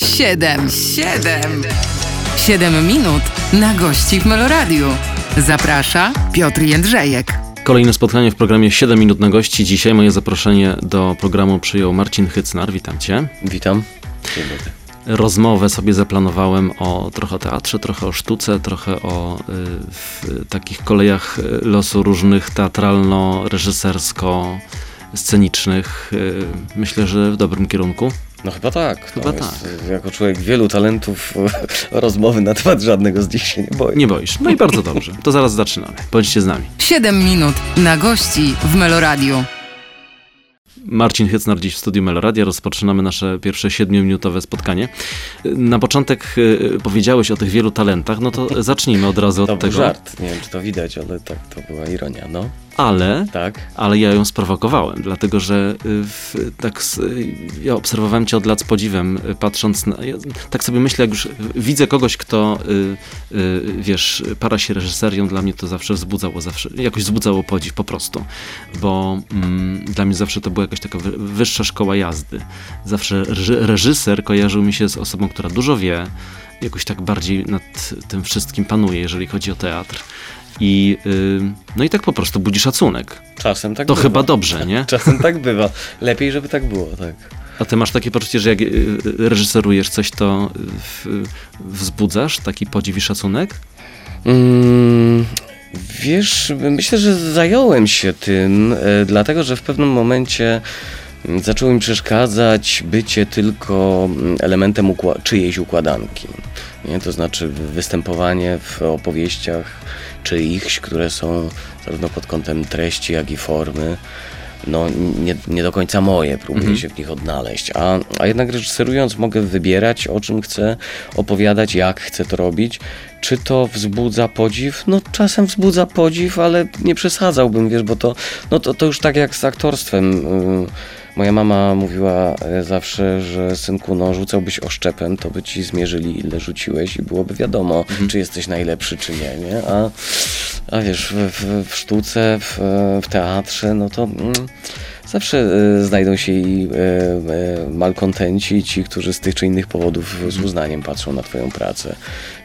Siedem, siedem, siedem minut na gości w Meloradiu. Zaprasza Piotr Jędrzejek. Kolejne spotkanie w programie 7 minut na gości. Dzisiaj moje zaproszenie do programu przyjął Marcin Hycnar. Witam cię. Witam. Dzień dobry. Rozmowę sobie zaplanowałem o trochę o teatrze, trochę o sztuce, trochę o y, w takich kolejach y, losu różnych teatralno-reżysersko scenicznych. Y, myślę, że w dobrym kierunku. No chyba tak. Chyba no, tak. Jest, jako człowiek wielu talentów rozmowy na temat żadnego z nich się nie boję. Nie boisz. No i bardzo dobrze. To zaraz zaczynamy. Bądźcie z nami. Siedem minut na gości w Meloradiu. Marcin Hycnar dziś w studiu Meloradia. Rozpoczynamy nasze pierwsze siedmiominutowe spotkanie. Na początek y, powiedziałeś o tych wielu talentach, no to zacznijmy od razu To od był tego. żart. Nie wiem, czy to widać, ale tak, to była ironia. No, Ale, tak. ale ja ją sprowokowałem, dlatego że y, w, tak y, ja obserwowałem cię od lat z podziwem, y, patrząc na. Ja, tak sobie myślę, jak już widzę kogoś, kto y, y, wiesz, para się reżyserią, dla mnie to zawsze wzbudzało, zawsze jakoś wzbudzało podziw po prostu, bo mm, dla mnie zawsze to była jakaś taka wy- wyższa szkoła jazdy. Zawsze reży- reżyser kojarzył mi się z osobą, która dużo wie, jakoś tak bardziej nad tym wszystkim panuje, jeżeli chodzi o teatr. I, y, no i tak po prostu budzi szacunek. Czasem tak To bywa. chyba dobrze, nie? Czasem tak bywa. Lepiej, żeby tak było, tak. A ty masz takie poczucie, że jak y, reżyserujesz coś, to y, wzbudzasz taki podziw i szacunek? Mm, wiesz, myślę, że zająłem się tym, e, dlatego że w pewnym momencie mm, zaczęło mi przeszkadzać bycie tylko mm, elementem ukła- czyjejś układanki. Nie? To znaczy występowanie w opowieściach czyichś, które są zarówno pod kątem treści, jak i formy. No, nie, nie do końca moje, próbuję się w nich odnaleźć. A, a jednak reżyserując mogę wybierać, o czym chcę opowiadać, jak chcę to robić. Czy to wzbudza podziw? No czasem wzbudza podziw, ale nie przesadzałbym, wiesz, bo to, no to, to już tak jak z aktorstwem. Yy, Moja mama mówiła e, zawsze, że synku, no rzucałbyś oszczepem, to by ci zmierzyli ile rzuciłeś i byłoby wiadomo, czy jesteś najlepszy, czy nie, nie? A, a wiesz, w, w, sztuce, w, w teatrze, no to mm, zawsze e, znajdą się i e, malkontenci, ci, którzy z tych czy innych powodów z uznaniem patrzą na twoją pracę.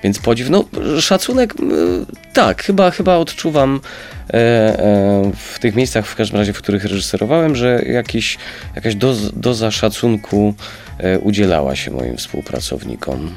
Więc podziw, no szacunek, tak, chyba, chyba odczuwam e, e, w tych miejscach, w każdym razie, w których reżyserowałem, że jakiś, jakaś doz, doza szacunku e, udzielała się moim współpracownikom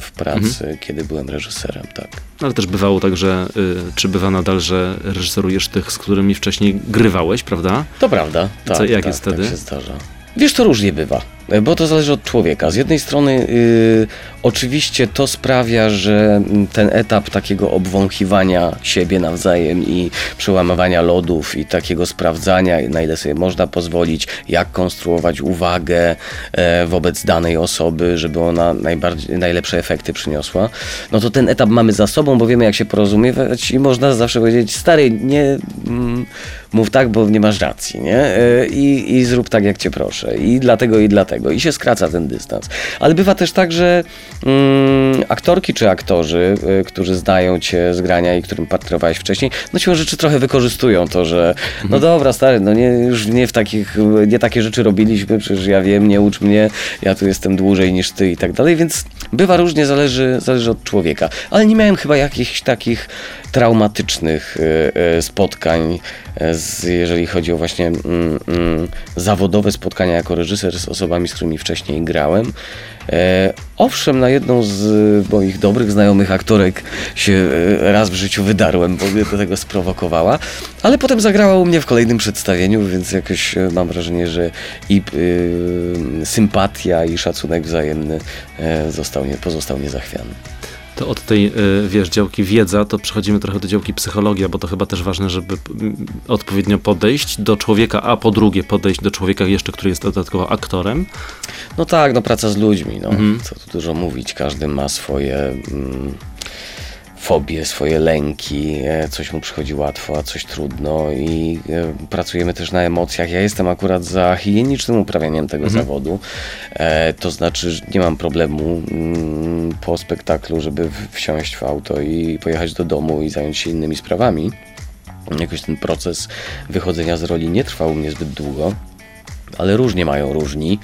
w pracy, kiedy byłem reżyserem, tak. Ale też bywało tak, że, y, czy bywa nadal, że reżyserujesz tych, z którymi wcześniej grywałeś, prawda? To prawda. Tak, Co, jak tak, jest wtedy? Tak się zdarza. Wiesz, to różnie bywa, bo to zależy od człowieka. Z jednej strony y, oczywiście to sprawia, że ten etap takiego obwąchiwania siebie nawzajem i przełamywania lodów i takiego sprawdzania, na ile sobie można pozwolić, jak konstruować uwagę e, wobec danej osoby, żeby ona najbardziej, najlepsze efekty przyniosła, no to ten etap mamy za sobą, bo wiemy jak się porozumiewać i można zawsze powiedzieć, stary, nie mm, mów tak, bo nie masz racji, nie? E, I, I zrób tak, jak cię proszę. I dlatego, i dlatego. I się skraca ten dystans. Ale bywa też tak, że mm, aktorki czy aktorzy, y, którzy znają cię z grania i którym partnerowałeś wcześniej, no siłą rzeczy trochę wykorzystują to, że no dobra, stary, no nie, już nie w takich, nie takie rzeczy robiliśmy, przecież ja wiem, nie ucz mnie, ja tu jestem dłużej niż ty i tak dalej, więc bywa różnie, zależy, zależy od człowieka. Ale nie miałem chyba jakichś takich traumatycznych y, y, spotkań, y, z, jeżeli chodzi o właśnie mm, mm, zawodowe spotkania jako reżyser z osobami, z którymi wcześniej grałem. E, owszem, na jedną z moich dobrych znajomych aktorek się raz w życiu wydarłem, bo mnie do tego sprowokowała, ale potem zagrała u mnie w kolejnym przedstawieniu, więc jakoś mam wrażenie, że i sympatia i szacunek wzajemny e, został nie, pozostał niezachwiany. To od tej, y, wiesz, działki wiedza, to przechodzimy trochę do działki psychologia, bo to chyba też ważne, żeby mm, odpowiednio podejść do człowieka, a po drugie podejść do człowieka jeszcze, który jest dodatkowo aktorem. No tak, no praca z ludźmi, no. Co tu dużo mówić, każdy ma swoje mm, fobie, swoje lęki, e, coś mu przychodzi łatwo, a coś trudno i e, pracujemy też na emocjach. Ja jestem akurat za higienicznym uprawianiem tego zawodu, e, to znaczy, że nie mam problemu mm, po spektaklu, żeby wsiąść w auto i pojechać do domu i zająć się innymi sprawami. Jakoś ten proces wychodzenia z roli nie trwał u mnie zbyt długo. Ale różnie mają różni,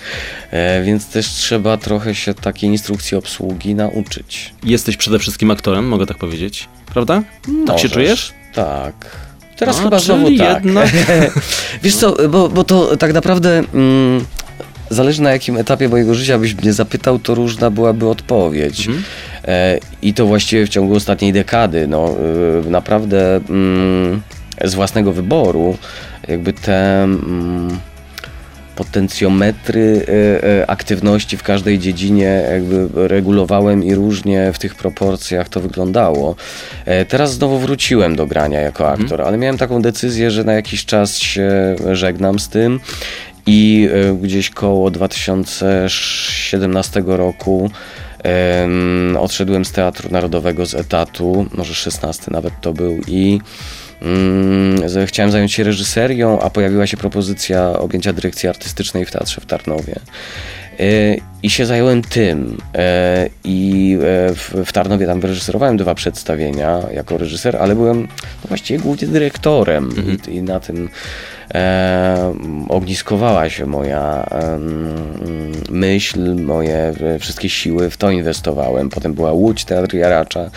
e, więc też trzeba trochę się takiej instrukcji obsługi nauczyć. Jesteś przede wszystkim aktorem, mogę tak powiedzieć, prawda? Tak się Możesz. czujesz? Tak. Teraz chyba znowu tak. jednak- Wiesz co, bo, bo to tak naprawdę mm, zależy na jakim etapie mojego życia byś mnie zapytał, to różna byłaby odpowiedź. Mhm. E, I to właściwie w ciągu ostatniej dekady. No, y, naprawdę mm, z własnego wyboru jakby te mm, potencjometry e, e, aktywności w każdej dziedzinie jakby regulowałem i różnie w tych proporcjach to wyglądało. E, Teraz znowu wróciłem do grania jako aktor, ale miałem taką decyzję, że na jakiś czas się żegnam z tym i gdzieś koło 2017 roku em, odszedłem z Teatru Narodowego z etatu, może 16 nawet to był i Mm, chciałem zająć się reżyserią, a pojawiła się propozycja objęcia dyrekcji artystycznej w Teatrze w Tarnowie. E, I się zająłem tym. E, I e, w, Tarnowie tam wyreżyserowałem dwa przedstawienia jako reżyser, ale byłem no właściwie głównie dyrektorem. I, I na tym e, ogniskowała się moja myśl, moje wszystkie siły, w to inwestowałem. Potem była Łódź, Teatr Jaracza.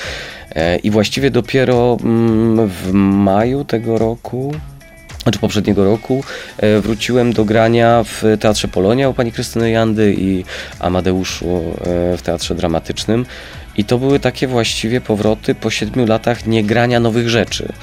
E, I właściwie dopiero mm, w maju tego roku, znaczy poprzedniego roku, e, wróciłem do grania w Teatrze Polonia u pani Krystyny Jandy i Amadeuszu e, w Teatrze Dramatycznym. I to były takie właściwie powroty po siedmiu latach niegrania nowych rzeczy.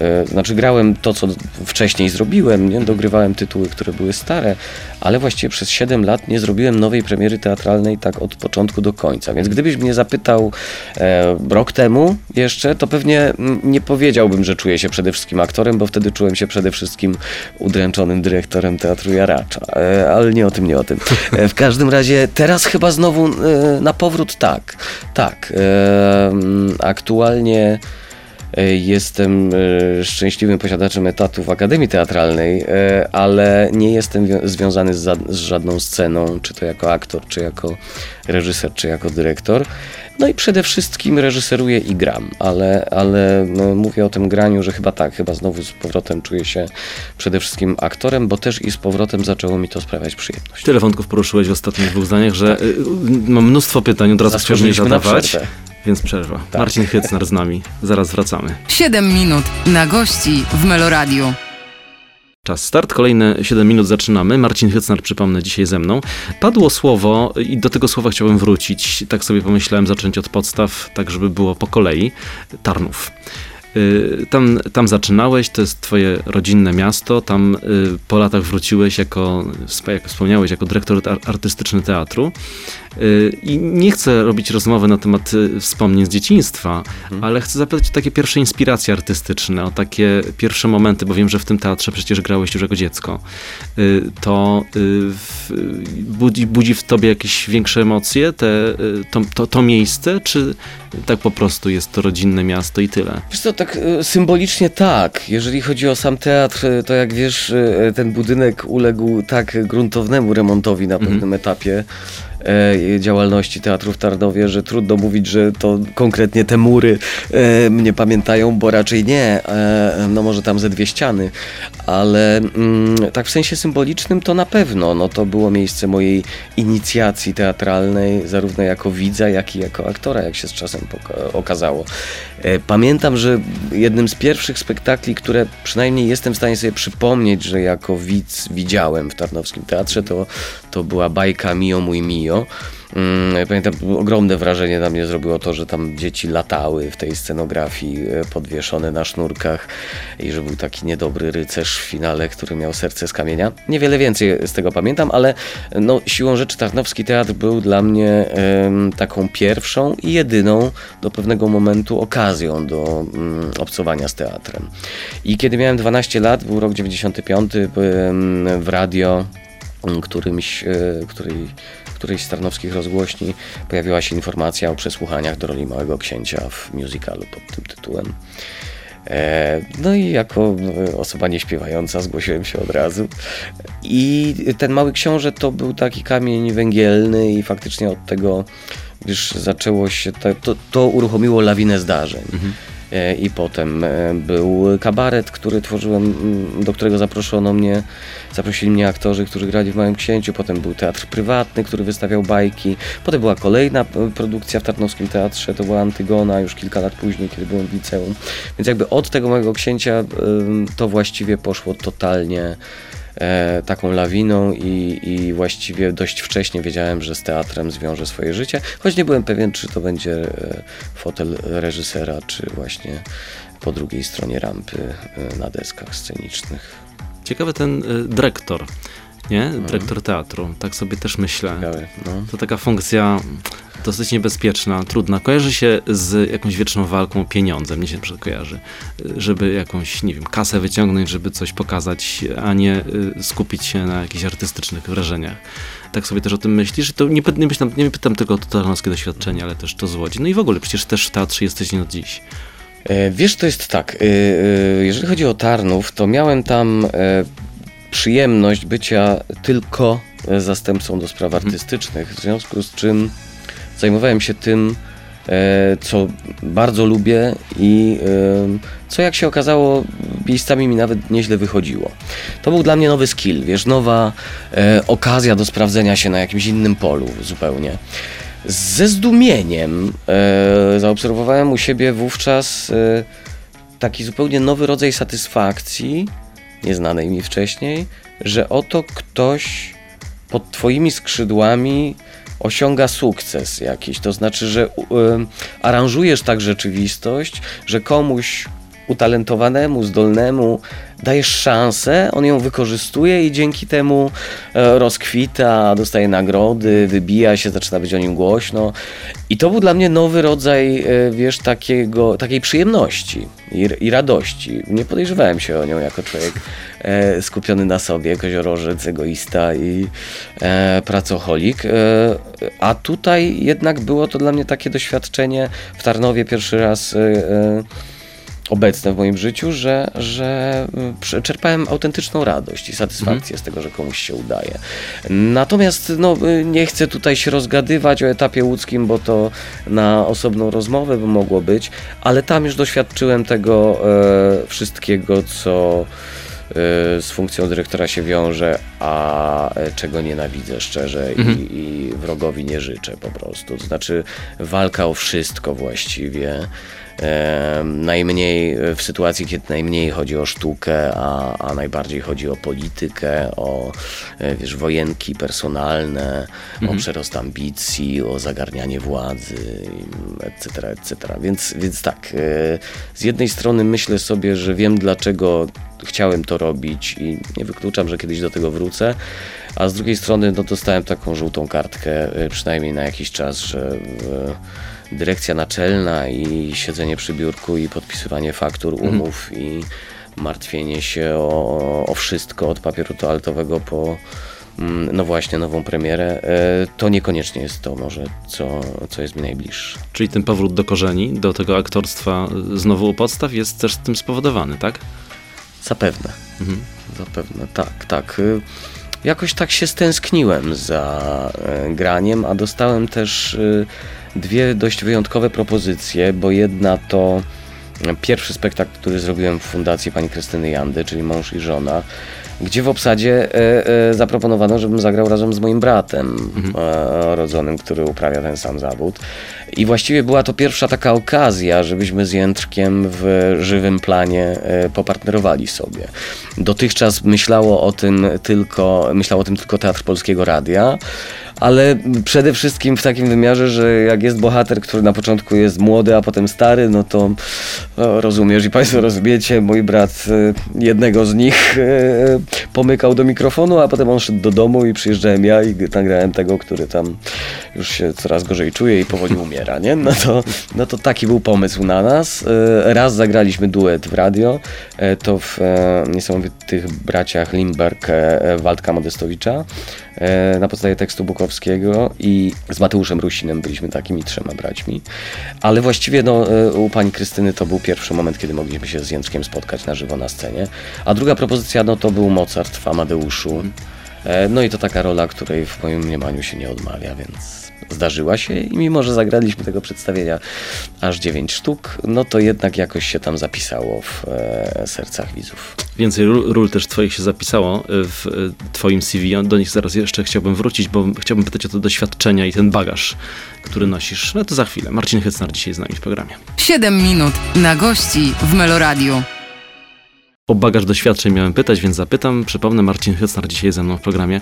E, Znaczy grałem to, co wcześniej zrobiłem, nie? dogrywałem tytuły, które były stare, ale właściwie przez 7 lat nie zrobiłem nowej premiery teatralnej tak od początku do końca. Więc gdybyś mnie zapytał e, rok temu jeszcze, to pewnie nie powiedziałbym, że czuję się przede wszystkim aktorem, bo wtedy czułem się przede wszystkim udręczonym dyrektorem Teatru Jaracza. E, ale nie o tym, nie o tym. E, w każdym razie teraz chyba znowu e, na powrót tak. Tak. E, aktualnie Jestem e, szczęśliwym posiadaczem etatu w Akademii Teatralnej, e, ale nie jestem wi- związany z, za- z żadną sceną, czy to jako aktor, czy jako reżyser, czy jako dyrektor. No i przede wszystkim reżyseruję i gram, ale, ale no, mówię o tym graniu, że chyba tak, chyba znowu z powrotem czuję się przede wszystkim aktorem, bo też i z powrotem zaczęło mi to sprawiać przyjemność. Tyle wątków poruszyłeś w ostatnich dwóch zdaniach, że y, mam mnóstwo pytań, od razu chciałbym je zadawać. Więc przerwa. Tak. Marcin Hycner z nami. Zaraz wracamy. 7 minut na gości w Meloradiu. Czas start, kolejne 7 minut zaczynamy. Marcin Hycnar, przypomnę, dzisiaj ze mną. Padło słowo i do tego słowa chciałbym wrócić. Tak sobie pomyślałem, zacząć od podstaw, tak żeby było po kolei. Tarnów. Y, Tam, tam zaczynałeś, to jest twoje rodzinne miasto, tam y, po latach wróciłeś jako, jak wspomniałeś, jako dyrektor ar- artystyczny teatru. Y, I nie chcę robić rozmowy na temat y, wspomnień z dzieciństwa, ale chcę zapytać o takie pierwsze inspiracje artystyczne, o takie pierwsze momenty, bo wiem, że w tym teatrze przecież grałeś już jako dziecko. Y, To w, budzi, budzi w tobie jakieś większe emocje, te, to, to, to miejsce, czy tak po prostu jest to rodzinne miasto i tyle? Wiesz co, tak symbolicznie tak. Jeżeli chodzi o sam teatr, to jak wiesz, ten budynek uległ tak gruntownemu remontowi na pewnym etapie e, działalności teatru w Tarnowie, że trudno mówić, że to konkretnie te mury e, mnie pamiętają, bo raczej nie. E, no może tam ze dwie ściany, ale mm, tak w sensie symbolicznym to na pewno. No to było miejsce mojej inicjacji teatralnej, zarówno jako widza, jak i jako aktora, jak się z czasem okazało. E, Pamiętam, że jednym z pierwszych spektakli, które przynajmniej jestem w stanie sobie przypomnieć, że jako widz widziałem w Tarnowskim Teatrze, to, to była bajka Mio mój Mio. Mm, Pamiętam, ogromne wrażenie na mnie zrobiło to, że tam dzieci latały w tej scenografii e, podwieszone na sznurkach i że był taki niedobry rycerz w finale, który miał serce z kamienia. Niewiele więcej z tego pamiętam, ale no, siłą rzeczy Tarnowski Teatr był dla mnie em, taką pierwszą i jedyną do pewnego momentu okazją do mm, obcowania z teatrem. I kiedy miałem 12 lat, był rok 95, byłem w radio którymś, e, której, którejś z tarnowskich rozgłośni pojawiła się informacja o przesłuchaniach do roli Małego Księcia w musicalu pod tym tytułem. E, No i jako e, osoba nieśpiewająca zgłosiłem się od razu. I ten Mały Książę to był taki kamień węgielny i faktycznie od tego wiesz, zaczęło się, to, to, to uruchomiło lawinę zdarzeń. E, I potem e, był kabaret, który tworzyłem, do którego zaproszono mnie, zaprosili mnie aktorzy, którzy grali w Małym Księciu. Potem był teatr prywatny, który wystawiał bajki. Potem była kolejna e, produkcja w Tarnowskim Teatrze, to była Antygona, już kilka lat później, kiedy byłem w liceum. Więc jakby od tego Małego Księcia to właściwie poszło totalnie e, taką lawiną i, i właściwie dość wcześnie wiedziałem, że z teatrem zwiążę swoje życie, choć nie byłem pewien, czy to będzie e, fotel reżysera, czy właśnie po drugiej stronie rampy e, na deskach scenicznych. Ciekawy ten dyrektor, nie? Dyrektor teatru. Tak sobie też myślę. Ciekawe, no. To taka funkcja dosyć niebezpieczna, trudna. Kojarzy się z jakąś wieczną walką o pieniądze, mnie się na kojarzy. Żeby jakąś, nie wiem, kasę wyciągnąć, żeby coś pokazać, a nie y, skupić się na jakichś artystycznych wrażeniach. Tak sobie też o tym myślisz? To nie, nie, pytam, nie pytam tylko o to tarnowskie doświadczenie, ale też to z Łodzi. No i w ogóle, przecież też w teatrze jesteś nie od dziś. E, Wiesz, to jest tak. e, e, Jeżeli chodzi o Tarnów, to miałem tam przyjemność bycia tylko e, zastępcą do spraw artystycznych, w związku z czym zajmowałem się tym, e, co bardzo lubię i e, co jak się okazało miejscami mi nawet nieźle wychodziło. To był dla mnie nowy skill, wiesz, nowa okazja do sprawdzenia się na jakimś innym polu zupełnie. Ze zdumieniem zaobserwowałem u siebie wówczas taki zupełnie nowy rodzaj satysfakcji, nieznanej mi wcześniej, że oto ktoś pod Twoimi skrzydłami osiąga sukces jakiś. To znaczy, że em, aranżujesz tak rzeczywistość, że komuś utalentowanemu, zdolnemu dajesz szansę, on ją wykorzystuje i dzięki temu e, rozkwita, dostaje nagrody, wybija się, zaczyna być o nim głośno. I to był dla mnie nowy rodzaj, e, wiesz, takiego, takiej przyjemności i, i radości. Nie podejrzewałem się o nią jako człowiek e, skupiony na sobie, koziorożec, egoista i pracocholik. A tutaj jednak było to dla mnie takie doświadczenie w Tarnowie pierwszy raz obecne w moim życiu, że, że prze- czerpałem autentyczną radość i satysfakcję z tego, że komuś się udaje. Natomiast no, y, nie chcę tutaj się rozgadywać o etapie łódzkim, bo to na osobną rozmowę by mogło być, ale tam już doświadczyłem tego e, wszystkiego, co e, z funkcją dyrektora się wiąże, a e, czego nienawidzę szczerze i, i wrogowi nie życzę po prostu. To znaczy walka o wszystko właściwie. E, najmniej w sytuacji, kiedy najmniej chodzi o sztukę, a, a najbardziej chodzi o politykę, o e, wiesz, wojenki personalne, o przerost ambicji, o zagarnianie władzy, etc., etc. Więc, więc tak, e, z jednej strony myślę sobie, że wiem dlaczego chciałem to robić i nie wykluczam, że kiedyś do tego wrócę, a z drugiej strony no, dostałem taką żółtą kartkę, e, przynajmniej na jakiś czas, że e, dyrekcja naczelna i siedzenie przy biurku i podpisywanie faktur, umów i martwienie się o, o wszystko od papieru toaletowego po mm, no właśnie nową premierę, e, to niekoniecznie jest to może, co, co jest mi najbliższe. Czyli ten powrót do korzeni, do tego aktorstwa y, znowu u podstaw jest też tym spowodowany, tak? Zapewne. Mhm. Zapewne, tak, tak. Y, Jakoś tak się stęskniłem za e, graniem, a dostałem też y, dwie dość wyjątkowe propozycje, bo jedna to pierwszy spektakl, który zrobiłem w fundacji pani Krystyny Jandy, czyli Mąż i Żona, gdzie w obsadzie e, e, zaproponowano, żebym zagrał razem z moim bratem e, rodzonym, który uprawia ten sam zawód. I właściwie była to pierwsza taka okazja, żebyśmy z Jędrkiem w żywym planie popartnerowali sobie. Dotychczas myślało o tym tylko, myślał o tym tylko Teatr Polskiego Radia, ale przede wszystkim w takim wymiarze, że jak jest bohater, który na początku jest młody, a potem stary, no to o, rozumiesz i Państwo rozumiecie, mój brat e, jednego z nich e, pomykał do mikrofonu, a potem on szedł do domu i przyjeżdżałem ja i nagrałem tego, który tam już się coraz gorzej czuje i powoli umiera, nie? No to, no to taki był pomysł na nas. Raz zagraliśmy duet w radio, e, to w e, niesamowitych braciach Limberg e, Waldka Modestowicza na podstawie tekstu I z Mateuszem Rusinem byliśmy takimi trzema braćmi. Ale właściwie no, e, u pani Krystyny to był pierwszy moment, kiedy mogliśmy się z Jędrkiem spotkać na żywo na scenie. A druga propozycja no, to był Mozart w Amadeuszu. E, No i to taka rola, której w moim mniemaniu się nie odmawia, więc zdarzyła się i mimo, że zagraliśmy tego przedstawienia aż 9 sztuk, no to jednak jakoś się tam zapisało w e, sercach widzów. Więcej ról, ról też twoich się zapisało y, w y, twoim CV. Do nich zaraz jeszcze chciałbym wrócić, bo chciałbym pytać o te doświadczenia i ten bagaż, który nosisz. No to za chwilę. Marcin Hycnar dzisiaj z nami w programie. 7 minut na gości w Meloradiu. O bagaż doświadczeń miałem pytać, więc zapytam. Przypomnę, Marcin Hycnar dzisiaj ze mną w programie.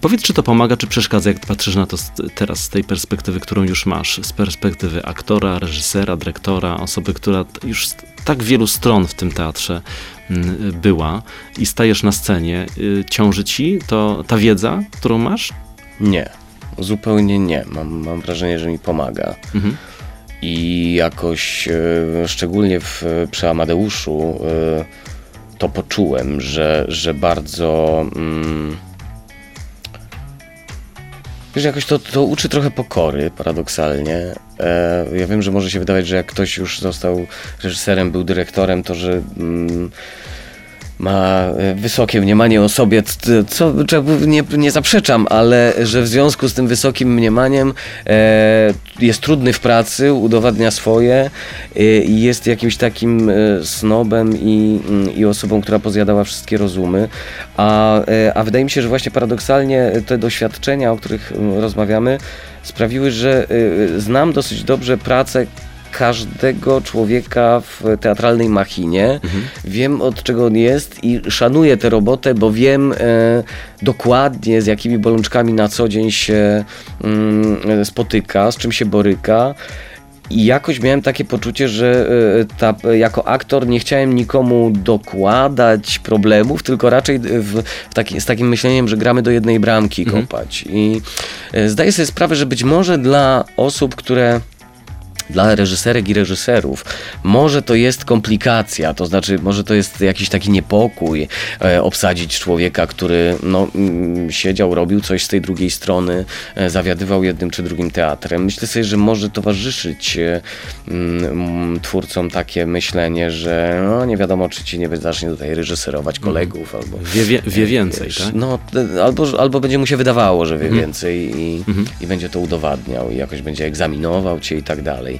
Powiedz, czy to pomaga, czy przeszkadza, jak patrzysz na to teraz z tej perspektywy, którą już masz, z perspektywy aktora, reżysera, dyrektora, osoby, która już z tak wielu stron w tym teatrze mm, była i stajesz na scenie. Y, ciąży ci to ta wiedza, którą masz? Nie, zupełnie nie. Mam, mam wrażenie, że mi pomaga. Mhm. I jakoś, e, szczególnie w, przy Amadeuszu, e, to poczułem, że, że bardzo. Mm, Wiesz, jakoś to, to uczy trochę pokory, paradoksalnie. E, ja wiem, że może się wydawać, że jak ktoś już został reżyserem, był dyrektorem, to że mm, ma e, wysokie mniemanie o sobie, co nie, nie zaprzeczam, ale że w związku z tym wysokim mniemaniem e, jest trudny w pracy, udowadnia swoje e, i jest jakimś takim e, snobem i, mm, i osobą, która pozjadała wszystkie rozumy. A, e, a wydaje mi się, że właśnie paradoksalnie te doświadczenia, o których mm, rozmawiamy, sprawiły, że e, znam dosyć dobrze pracę każdego człowieka w teatralnej machinie. Wiem od czego on jest i szanuję tę robotę, bo wiem e, dokładnie z jakimi bolączkami na co dzień się mm, spotyka, z czym się boryka. I jakoś miałem takie poczucie, że e, ta, jako aktor nie chciałem nikomu dokładać problemów, tylko raczej w, w taki, z takim myśleniem, że gramy do jednej bramki kopać. I e, zdaję sobie sprawę, że być może dla osób, które dla reżyserek i reżyserów może to jest komplikacja, to znaczy może to jest jakiś taki niepokój e, obsadzić człowieka, który no, mm, siedział, robił coś z tej drugiej strony, e, zawiadywał jednym czy drugim teatrem. Myślę sobie, że może towarzyszyć e, mm, twórcom takie myślenie, że no, nie wiadomo, czy ci nie zacznie tutaj reżyserować kolegów albo Wie, wie, wie więcej, Wiesz, tak? No, albo, albo będzie mu się wydawało, że wie więcej i, i będzie to udowadniał i jakoś będzie egzaminował cię i tak dalej.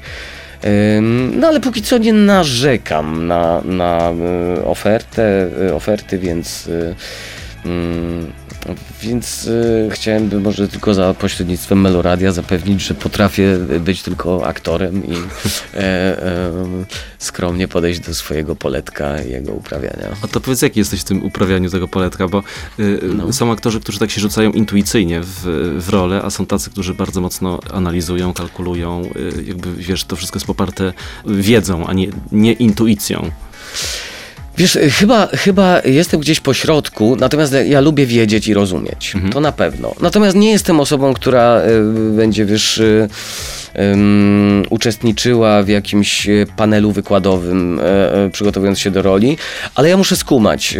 Ym, No ale póki co nie narzekam na, na y, ofertę, y, oferty, więc y, mm, więc y, chciałem by może tylko za pośrednictwem Meloradia zapewnić, że potrafię być tylko aktorem i e, e, skromnie podejść do swojego poletka i jego uprawiania. A to powiedz, jaki jesteś w tym uprawianiu tego poletka, bo y, No. są aktorzy, którzy tak się rzucają intuicyjnie w, w rolę, a są tacy, którzy bardzo mocno analizują, kalkulują, y, jakby wiesz, to wszystko jest poparte wiedzą, a nie, nie intuicją. Wiesz, y, chyba, chyba jestem gdzieś po środku, natomiast ja lubię wiedzieć i rozumieć. To na pewno. Natomiast nie jestem osobą, która y, będzie, wiesz, y, uczestniczyła w jakimś y, panelu wykładowym, y, przygotowując się do roli, ale ja muszę skumać,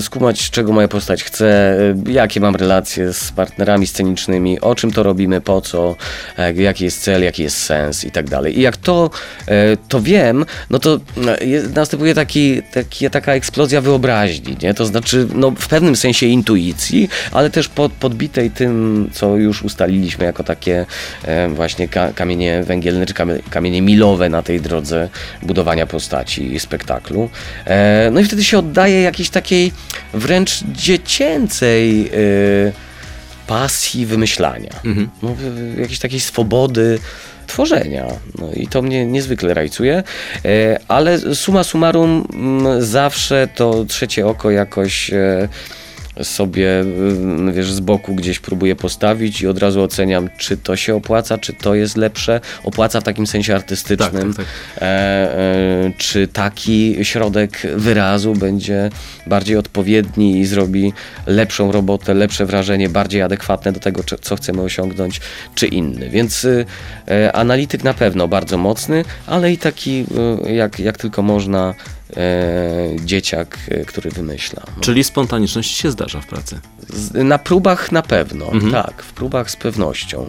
skumać, czego moja postać chce, jakie mam relacje z partnerami scenicznymi, o czym to robimy, po co, e, jaki jest cel, jaki jest sens i tak dalej. I jak to, e, to wiem, no to jest, następuje taki, taki, taka eksplozja wyobraźni, nie? To znaczy, no, w pewnym sensie intuicji, ale też pod, podbitej tym, co już ustaliliśmy jako takie e, właśnie ka, kamienie węgielne, czy kamie- kamienie milowe na tej drodze budowania postaci i spektaklu. E, no i wtedy się oddaje jakiejś takiej wręcz dziecięcej e, pasji wymyślania. No, w- w- jakiejś takiej swobody tworzenia. No i to mnie niezwykle rajcuje, e, ale summa summarum mm, zawsze to trzecie oko jakoś e, sobie mm, wiesz, z boku gdzieś próbuję postawić i od razu oceniam, czy to się opłaca, czy to jest lepsze. Opłaca w takim sensie artystycznym. Tak, tak, E, e, czy taki środek wyrazu będzie bardziej odpowiedni i zrobi lepszą robotę, lepsze wrażenie, bardziej adekwatne do tego, co chcemy osiągnąć, czy inny. Więc y, e, analityk na pewno bardzo mocny, ale i taki, y, jak, jak tylko można, dzieciak, e, który wymyśla. No. Czyli spontaniczność się zdarza w pracy. Na próbach na pewno, Mhm. tak, w próbach z pewnością.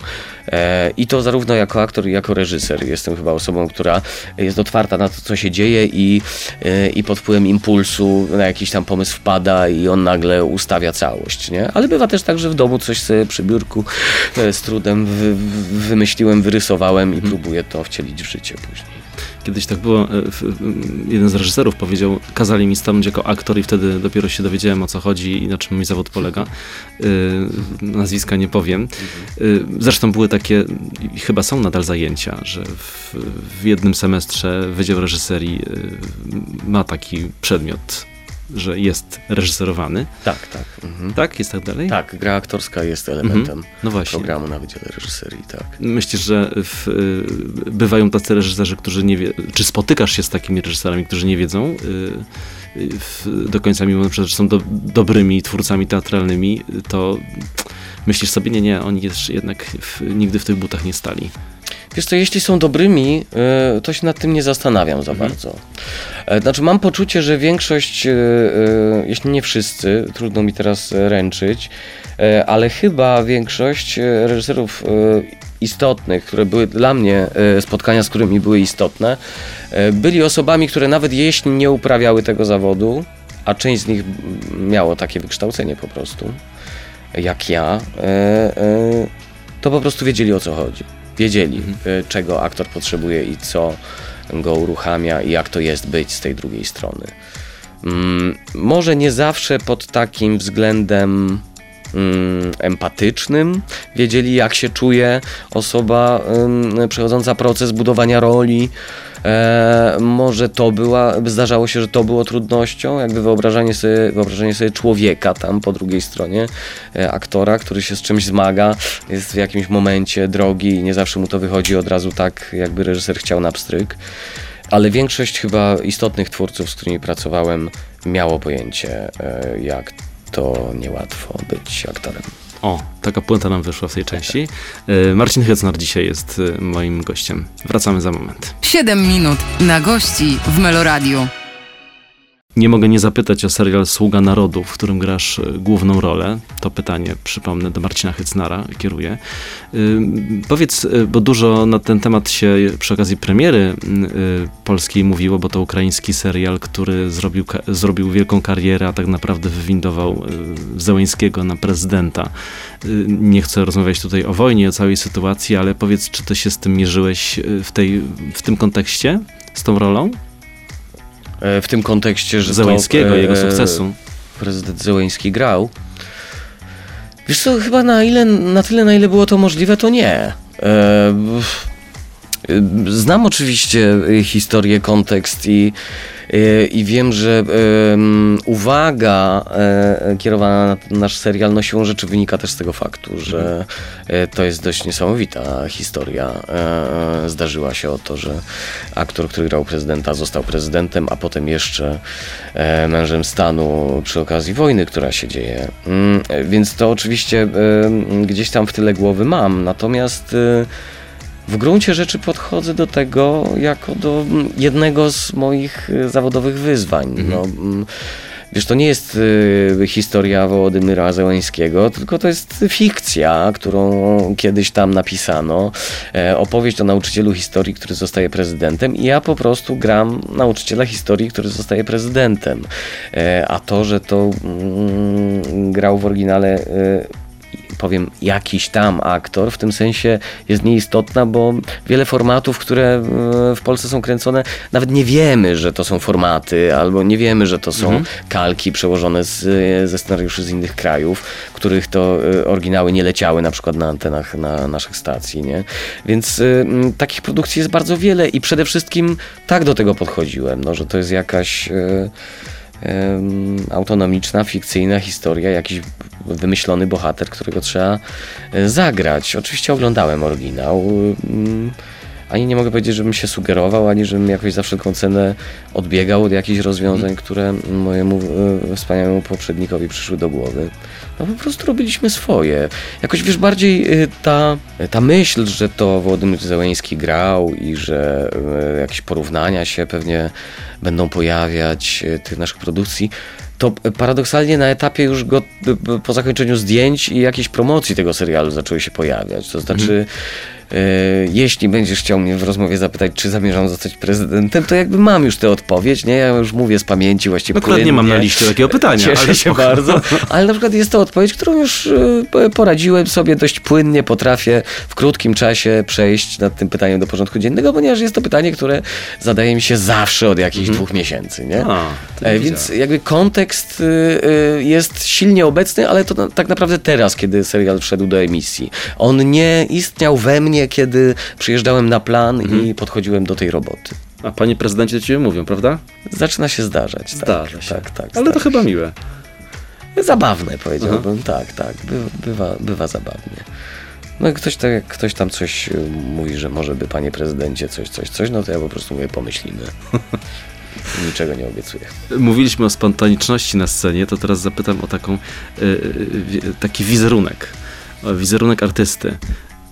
E, I to zarówno jako aktor, jak i reżyser. Jestem chyba osobą, która jest otwarta na to, co się dzieje i, e, i pod wpływem impulsu na jakiś tam pomysł wpada i on nagle ustawia całość, nie? Ale bywa też tak, że w domu coś sobie przy biurku e, z trudem wy, wy- wymyśliłem, wyrysowałem i próbuję to wcielić w życie później. Kiedyś tak było, e, jeden z reżyserów powiedział, kazali mi stanąć jako aktor i wtedy dopiero się dowiedziałem o co chodzi i na czym mój zawód polega. E, Nazwiska nie powiem. E, Zresztą były takie, chyba są nadal zajęcia, że w, w jednym semestrze Wydział Reżyserii ma taki przedmiot, że jest reżyserowany. Tak, tak. Mhm. Tak? Jest tak dalej? Tak, gra aktorska jest elementem Mhm. No właśnie. programu na Wydziale Reżyserii, tak. Myślisz, że w, y, bywają tacy reżyserzy, którzy nie wie, czy spotykasz się z takimi reżyserami, którzy nie wiedzą y, y, do końca, mimo na przykład, że są do, dobrymi twórcami teatralnymi, to myślisz sobie, nie, nie, oni jeszcze jednak w, nigdy w tych butach nie stali. Wiesz co, jeśli są dobrymi, y, to się nad tym nie zastanawiam za bardzo. E, Znaczy mam poczucie, że większość, y, jeśli nie wszyscy, trudno mi teraz e, ręczyć, e, ale chyba większość e, reżyserów e, istotnych, które były dla mnie, e, spotkania z którymi były istotne, e, byli osobami, które nawet jeśli nie uprawiały tego zawodu, a część z nich miało takie wykształcenie po prostu, jak ja, e, e, to po prostu wiedzieli o co chodzi. Wiedzieli, e, czego aktor potrzebuje i co go uruchamia i jak to jest być z tej drugiej strony. Mm, może nie zawsze pod takim względem mm, empatycznym wiedzieli, jak się czuje osoba przechodząca proces budowania roli. E, może to była, zdarzało się, że to było trudnością, jakby wyobrażanie sobie, wyobrażanie sobie człowieka tam po drugiej stronie, e, aktora, który się z czymś zmaga, jest w jakimś momencie drogi i nie zawsze mu to wychodzi od razu tak, jakby reżyser chciał na pstryk. Ale większość chyba istotnych twórców, z którymi pracowałem, miało pojęcie, e, jak to niełatwo być aktorem. O, taka puenta nam wyszła w tej części. Y, Marcin Hecnar dzisiaj jest y, moim gościem. Wracamy za moment. 7 minut na gości w Meloradiu. Nie mogę nie zapytać o serial Sługa Narodu, w którym grasz y, główną rolę. To pytanie, przypomnę, do Marcina Hycnara kieruję. Y, powiedz, y, bo dużo na ten temat się przy okazji premiery polskiej mówiło, bo to ukraiński serial, który zrobił, zrobił wielką karierę, a tak naprawdę wywindował Zełęńskiego na prezydenta. Nie chcę rozmawiać tutaj o wojnie, o całej sytuacji, ale powiedz, czy ty się z tym mierzyłeś w, tej, w tym kontekście, z tą rolą? E, W tym kontekście, że Zełęńskiego, to, e, jego sukcesu. prezydent Zełęński grał. Wiesz co, chyba na, ile, na tyle, na ile było to możliwe, to nie. W- Znam oczywiście y, historię, kontekst i, y, i wiem, że uwaga e, kierowana na nasz serial no siłą rzeczy wynika też z tego faktu, że e, to jest dość niesamowita historia. E, Zdarzyła się o to, że aktor, który grał prezydenta, został prezydentem, a potem jeszcze mężem stanu przy okazji wojny, która się dzieje. Mm, Więc to oczywiście gdzieś tam w tyle głowy mam. Natomiast w gruncie rzeczy podchodzę do tego jako do mm, jednego z moich y, zawodowych wyzwań. No, mm, wiesz, to nie jest y, historia Wołodymyra Zełańskiego, tylko to jest fikcja, którą kiedyś tam napisano. E, opowieść o nauczycielu historii, który zostaje prezydentem i ja po prostu gram nauczyciela historii, który zostaje prezydentem. E, a to, że to mm, grał w oryginale y, powiem, jakiś tam aktor, w tym sensie jest nieistotna, bo wiele formatów, które e, w Polsce są kręcone, nawet nie wiemy, że to są formaty, albo nie wiemy, że to są kalki przełożone z, e, ze scenariuszy z innych krajów, których to e, oryginały nie leciały na przykład na antenach na naszych stacji, nie? Więc m, takich produkcji jest bardzo wiele i przede wszystkim tak do tego podchodziłem, no, że to jest jakaś... Em, autonomiczna, fikcyjna historia, jakiś wymyślony bohater, którego trzeba e, zagrać. Oczywiście oglądałem oryginał, ani nie mogę powiedzieć, żebym się sugerował, ani żebym jakoś za wszelką cenę odbiegał od jakichś rozwiązań, które mojemu e, wspaniałemu poprzednikowi przyszły do głowy. No po prostu robiliśmy swoje. Jakoś wiesz, bardziej e, ta, ta myśl, że to Władimir Zełęński grał i że e, jakieś porównania się pewnie będą pojawiać e, tych naszych produkcji, to paradoksalnie na etapie już go e, po zakończeniu zdjęć i jakiejś promocji tego serialu zaczęły się pojawiać. To znaczy, e, jeśli będziesz chciał mnie w rozmowie zapytać, czy zamierzam zostać prezydentem, to jakby mam już tę odpowiedź, nie? Ja już mówię z pamięci właściwie. Akurat nie mam na liście takiego pytania. Cieszę ale się spoko. bardzo, ale na przykład jest to odpowiedź, którą już e, poradziłem sobie dość płynnie, potrafię w krótkim czasie przejść nad tym pytaniem do porządku dziennego, ponieważ jest to pytanie, które zadaje mi się zawsze od jakichś dwóch miesięcy, nie? A, to nie E, Więc wiedziałem. jakby kontekst y, y, jest silnie obecny, ale to tak naprawdę teraz, kiedy serial wszedł do emisji. On nie istniał we mnie, kiedy przyjeżdżałem na plan Mhm. i podchodziłem do tej roboty. A panie prezydencie do ciebie mówią, prawda? Zaczyna się zdarzać. Zdarza tak, się. Tak, tak. Ale to tak. chyba miłe. Zabawne powiedziałbym, tak, tak. Bywa, bywa, zabawnie. No i ktoś, tak, ktoś tam coś y, mówi, że może by panie prezydencie coś, coś, coś, no to ja po prostu mówię pomyślimy. Niczego nie obiecuję. Mówiliśmy o spontaniczności na scenie, to teraz zapytam o taką, y, y, taki wizerunek, wizerunek artysty.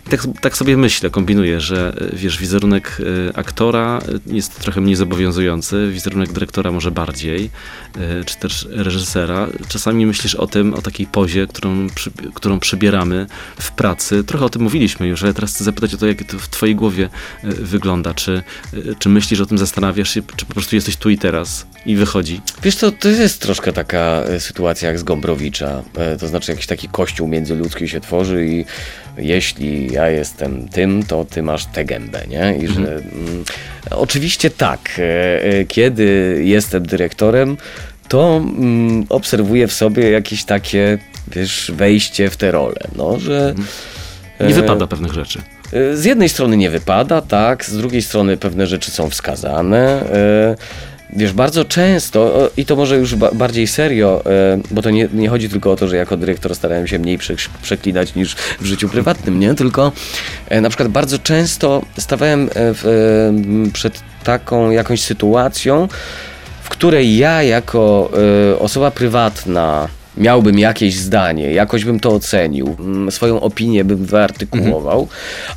Tak, tak sobie myślę, kombinuję, że y, wiesz, wizerunek y, aktora y, jest trochę mniej zobowiązujący, wizerunek dyrektora może bardziej, czy też reżysera. Czasami myślisz o tym, o takiej pozie, którą, którą przybieramy w pracy. Trochę o tym mówiliśmy już, ale teraz chcę zapytać o to, jak to w twojej głowie wygląda. Czy, czy myślisz o tym, zastanawiasz się, czy po prostu jesteś tu i teraz i wychodzi? Wiesz co, to jest troszkę taka e, sytuacja jak z Gombrowicza. E, To znaczy jakiś taki kościół międzyludzki się tworzy i jeśli ja jestem tym, to ty masz tę gębę, nie? I że mm, oczywiście tak, e, e, kiedy jestem dyrektorem, to mm, obserwuję w sobie jakieś takie, wiesz, wejście w tę rolę, no, że... Nie e, wypada pewnych rzeczy. Z jednej strony nie wypada, tak, z drugiej strony pewne rzeczy są wskazane. Wiesz, bardzo często, i to może już ba bardziej serio, e, bo to nie, nie chodzi tylko o to, że jako dyrektor starałem się mniej prze przeklinać niż w życiu prywatnym, nie? Tylko e, na przykład bardzo często stawałem e, w, przed taką jakąś sytuacją, w której ja jako osoba prywatna miałbym jakieś zdanie, jakoś bym to ocenił, mm, swoją opinię bym wyartykułował,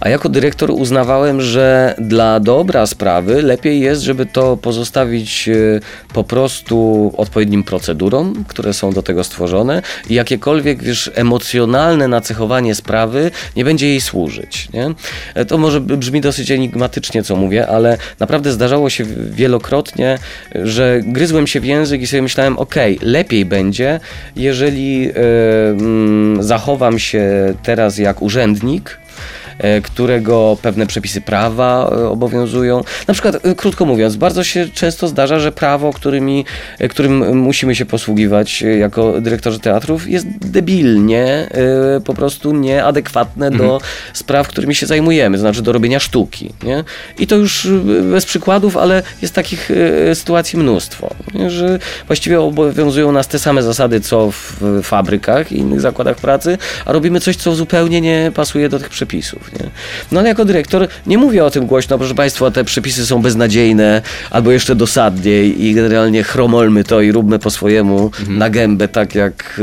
a jako dyrektor uznawałem, że dla dobra sprawy lepiej jest, żeby to pozostawić e, po prostu odpowiednim procedurom, które są do tego stworzone i jakiekolwiek, wiesz, emocjonalne nacechowanie sprawy nie będzie jej służyć, nie? E, To może brzmi dosyć enigmatycznie, co mówię, ale naprawdę zdarzało się wielokrotnie, że gryzłem się w język i sobie myślałem, okej, lepiej będzie, jeżeli e, mm, zachowam się teraz jak urzędnik, którego pewne przepisy prawa e, obowiązują. Na przykład, e, krótko mówiąc, bardzo się często zdarza, że prawo, którymi, e, którym musimy się posługiwać e, jako dyrektorzy teatrów, jest debilnie, e, po prostu nieadekwatne do spraw, którymi się zajmujemy, to znaczy do robienia sztuki. Nie? I to już e, bez przykładów, ale jest takich e, sytuacji mnóstwo, nie? że właściwie obowiązują nas te same zasady, co w fabrykach i innych zakładach pracy, a robimy coś, co zupełnie nie pasuje do tych przepisów. Nie? No ale jako dyrektor nie mówię o tym głośno, proszę Państwa, te przepisy są beznadziejne, albo jeszcze dosadniej i generalnie chromolmy to i róbmy po swojemu na gębę, tak jak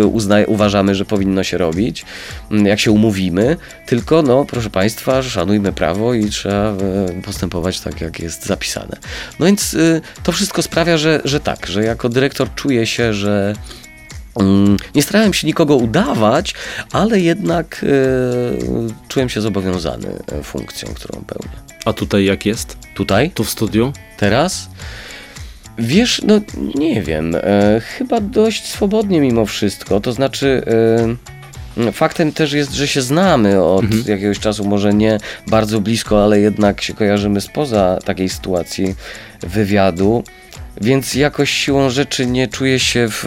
uważamy, że powinno się robić, mm, jak się umówimy, tylko no, proszę Państwa, szanujmy prawo i trzeba e, postępować tak, jak jest zapisane. No więc y, to wszystko sprawia, że, że tak, że jako dyrektor czuję się, że Nie starałem się nikogo udawać, ale jednak e, czułem się zobowiązany e, funkcją, którą pełnię. A tutaj jak jest? Tutaj, Tu w studiu? teraz? Wiesz, no nie wiem, e, chyba dość swobodnie mimo wszystko. To znaczy, e, faktem też jest, że się znamy od jakiegoś czasu, może nie bardzo blisko, ale jednak się kojarzymy spoza takiej sytuacji wywiadu, więc jakoś siłą rzeczy nie czuję się w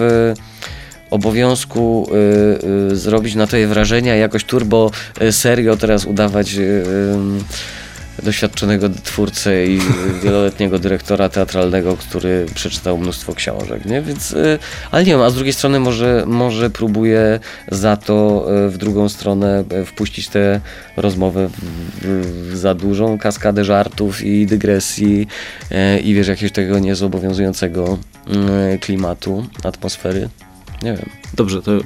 obowiązku y, y, zrobić na to je wrażenie, jakoś turbo y, serio teraz udawać doświadczonego twórcę i wieloletniego dyrektora teatralnego, który przeczytał mnóstwo książek, nie? Więc, ale nie wiem, a z drugiej strony może, może próbuję za to w drugą stronę wpuścić tę rozmowę w za dużą kaskadę żartów i dygresji i wiesz, jakiegoś tego niezobowiązującego klimatu, atmosfery. Nie wiem. Dobrze, to e,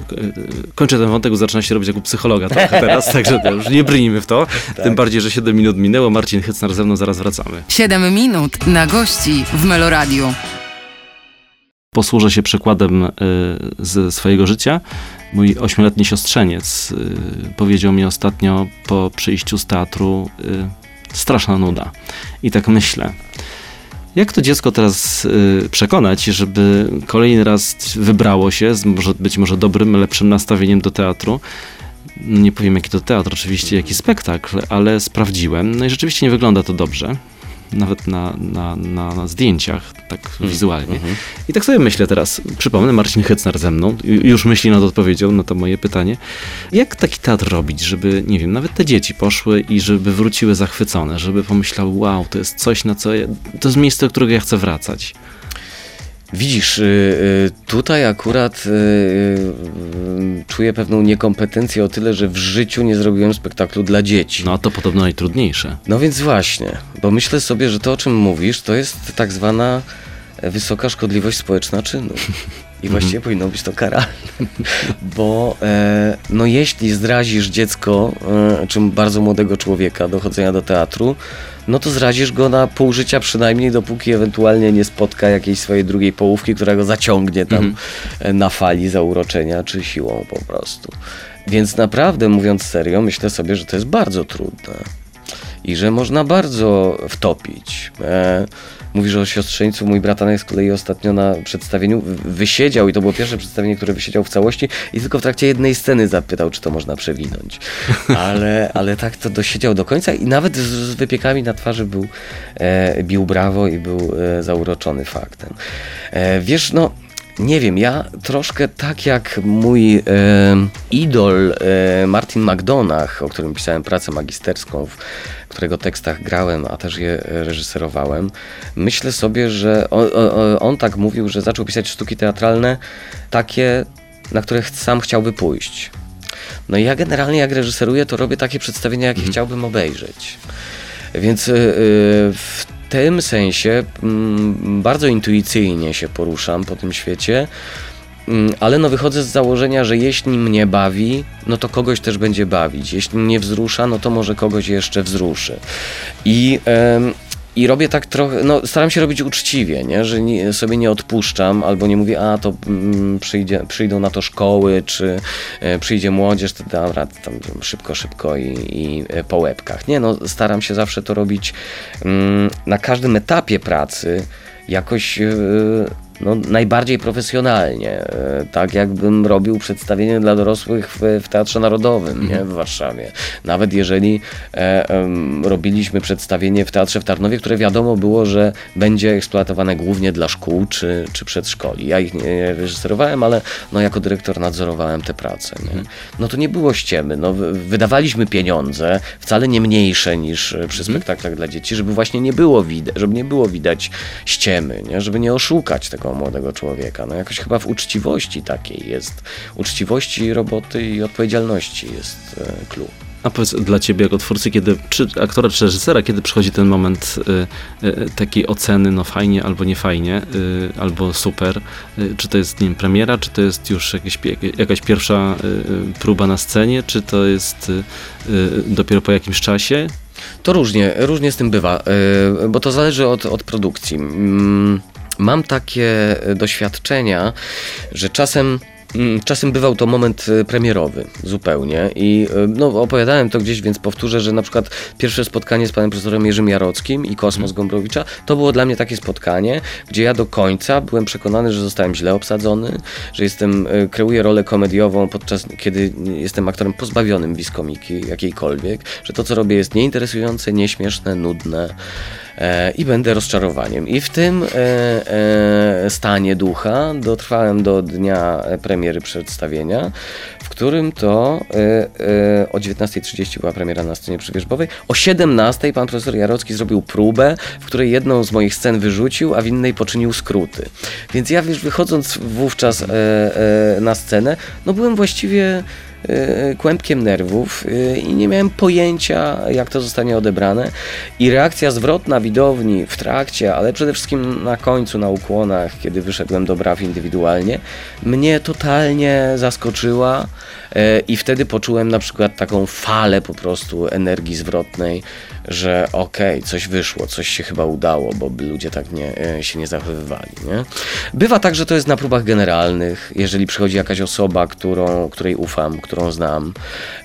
kończę ten wątek, bo zaczyna się robić jak u psychologa trochę teraz, także to już nie brnijmy w to. Tak. Tym bardziej, że 7 minut minęło. Marcin Hycnar ze mną, zaraz wracamy. 7 minut na gości w Meloradiu. Posłużę się przykładem y, ze swojego życia. Mój ośmioletni siostrzeniec y, powiedział mi ostatnio po przyjściu z teatru y, straszna nuda. I tak myślę, jak to dziecko teraz y, przekonać, żeby kolejny raz wybrało się z może, być może dobrym, lepszym nastawieniem do teatru? Nie powiem jaki to teatr, oczywiście jaki spektakl, ale sprawdziłem. No i rzeczywiście nie wygląda to dobrze nawet na, na, na, na zdjęciach, tak mm. wizualnie. Mm -hmm. I tak sobie myślę teraz, przypomnę, Marcin Hecnar ze mną, już myśli nad odpowiedzią na to moje pytanie. Jak taki teatr robić, żeby, nie wiem, nawet te dzieci poszły i żeby wróciły zachwycone, żeby pomyślały, wow, to jest coś, na co, ja, to jest miejsce, do którego ja chcę wracać. Widzisz, y, y, tutaj akurat y, czuję pewną niekompetencję o tyle, że w życiu nie zrobiłem spektaklu dla dzieci. No to podobno najtrudniejsze. No więc właśnie, bo myślę sobie, że to o czym mówisz, to jest tak zwana wysoka szkodliwość społeczna czynu. I właściwie mhm. powinno być to karalne, bo e, no jeśli zrazisz dziecko, e, czy bardzo młodego człowieka do chodzenia do teatru, no to zrazisz go na pół życia przynajmniej, dopóki ewentualnie nie spotka jakiejś swojej drugiej połówki, która go zaciągnie tam mhm. E, na fali zauroczenia, czy siłą po prostu. Więc naprawdę, mówiąc serio, myślę sobie, że to jest bardzo trudne i że można bardzo wtopić. E, Mówisz o siostrzeńcu, mój bratanek z kolei ostatnio na przedstawieniu wysiedział i to było pierwsze przedstawienie, które wysiedział w całości i tylko w trakcie jednej sceny zapytał, czy to można przewinąć. Ale, ale tak to dosiedział do końca i nawet z, z wypiekami na twarzy był, e, bił brawo i był e, zauroczony faktem. E, wiesz, no nie wiem, ja troszkę tak jak mój e, idol e, Martin McDonagh, o którym pisałem pracę magisterską, w którego tekstach grałem, a też je reżyserowałem, myślę sobie, że on, on, tak mówił, że zaczął pisać sztuki teatralne takie, na które sam chciałby pójść. No i ja generalnie jak reżyseruję, to robię takie przedstawienia, jakie mhm. chciałbym obejrzeć. Więc yy, w tym sensie mm, bardzo intuicyjnie się poruszam po tym świecie, mm, ale no wychodzę z założenia, że jeśli mnie bawi, no to kogoś też będzie bawić. Jeśli mnie wzrusza, no to może kogoś jeszcze wzruszy. I i robię tak trochę, no staram się robić uczciwie, nie? że nie, sobie nie odpuszczam albo nie mówię, a to mm, przyjdzie, przyjdą na to szkoły, czy e, przyjdzie młodzież, to dobra, tam szybko, szybko i, i e, po łebkach. Nie, no staram się zawsze to robić mm, na każdym etapie pracy jakoś e, no, najbardziej profesjonalnie, e, tak jakbym robił przedstawienie dla dorosłych w, w Teatrze Narodowym nie, w Warszawie. Nawet jeżeli e, e, robiliśmy przedstawienie w Teatrze w Tarnowie, które wiadomo było, że będzie eksploatowane głównie dla szkół czy, czy przedszkoli. Ja ich nie reżyserowałem, ale no, jako dyrektor nadzorowałem te prace. Nie? Mhm. No to nie było ściemy. No, wydawaliśmy pieniądze, wcale nie mniejsze niż przy mhm. spektaklach dla dzieci, żeby właśnie nie było widać, żeby nie było widać ściemy, nie? żeby nie oszukać tego młodego człowieka. No jakoś chyba w uczciwości takiej jest, uczciwości roboty i odpowiedzialności jest klucz. E, A powiedz dla ciebie jako twórcy, kiedy, czy aktora, czy reżysera, kiedy przychodzi ten moment y, y, takiej oceny, no fajnie albo nie fajnie, y, albo super, czy to jest, nie wiem, premiera, czy to jest już jakieś, jakaś pierwsza próba na scenie, czy to jest dopiero po jakimś czasie? To różnie, różnie z tym bywa, bo to zależy od, od produkcji. Mm, mam takie e, doświadczenia, że czasem mm, Czasem bywał to moment e, premierowy zupełnie i e, no, opowiadałem to gdzieś, więc powtórzę, że na przykład pierwsze spotkanie z panem profesorem Jerzym Jarockim i Kosmos Gombrowicza to było dla mnie takie spotkanie, gdzie ja do końca byłem przekonany, że zostałem źle obsadzony, że jestem, kreuję rolę komediową podczas kiedy jestem aktorem pozbawionym biskomiki jakiejkolwiek, że to co robię jest nieinteresujące, nieśmieszne, nudne i będę rozczarowaniem. I w tym e, e, stanie ducha dotrwałem do dnia premiery przedstawienia, w którym to e, e, o 19.30 była premiera na scenie przywierzbowej. O 17.00 pan profesor Jarocki zrobił próbę, w której jedną z moich scen wyrzucił, a w innej poczynił skróty. Więc ja wiesz, wychodząc wówczas e, e, na scenę, no byłem właściwie e, kłębkiem nerwów e, i nie miałem pojęcia, jak to zostanie odebrane. I reakcja zwrotna widowni w trakcie, ale przede wszystkim na końcu, na ukłonach, kiedy wyszedłem do braw indywidualnie, mnie totalnie zaskoczyła. E, I wtedy poczułem na przykład taką falę po prostu energii zwrotnej, że okej, coś wyszło, coś się chyba udało, bo by ludzie tak nie, e, się nie zachowywali. Nie? Bywa tak, że to jest na próbach generalnych, jeżeli przychodzi jakaś osoba, którą, której ufam, którą znam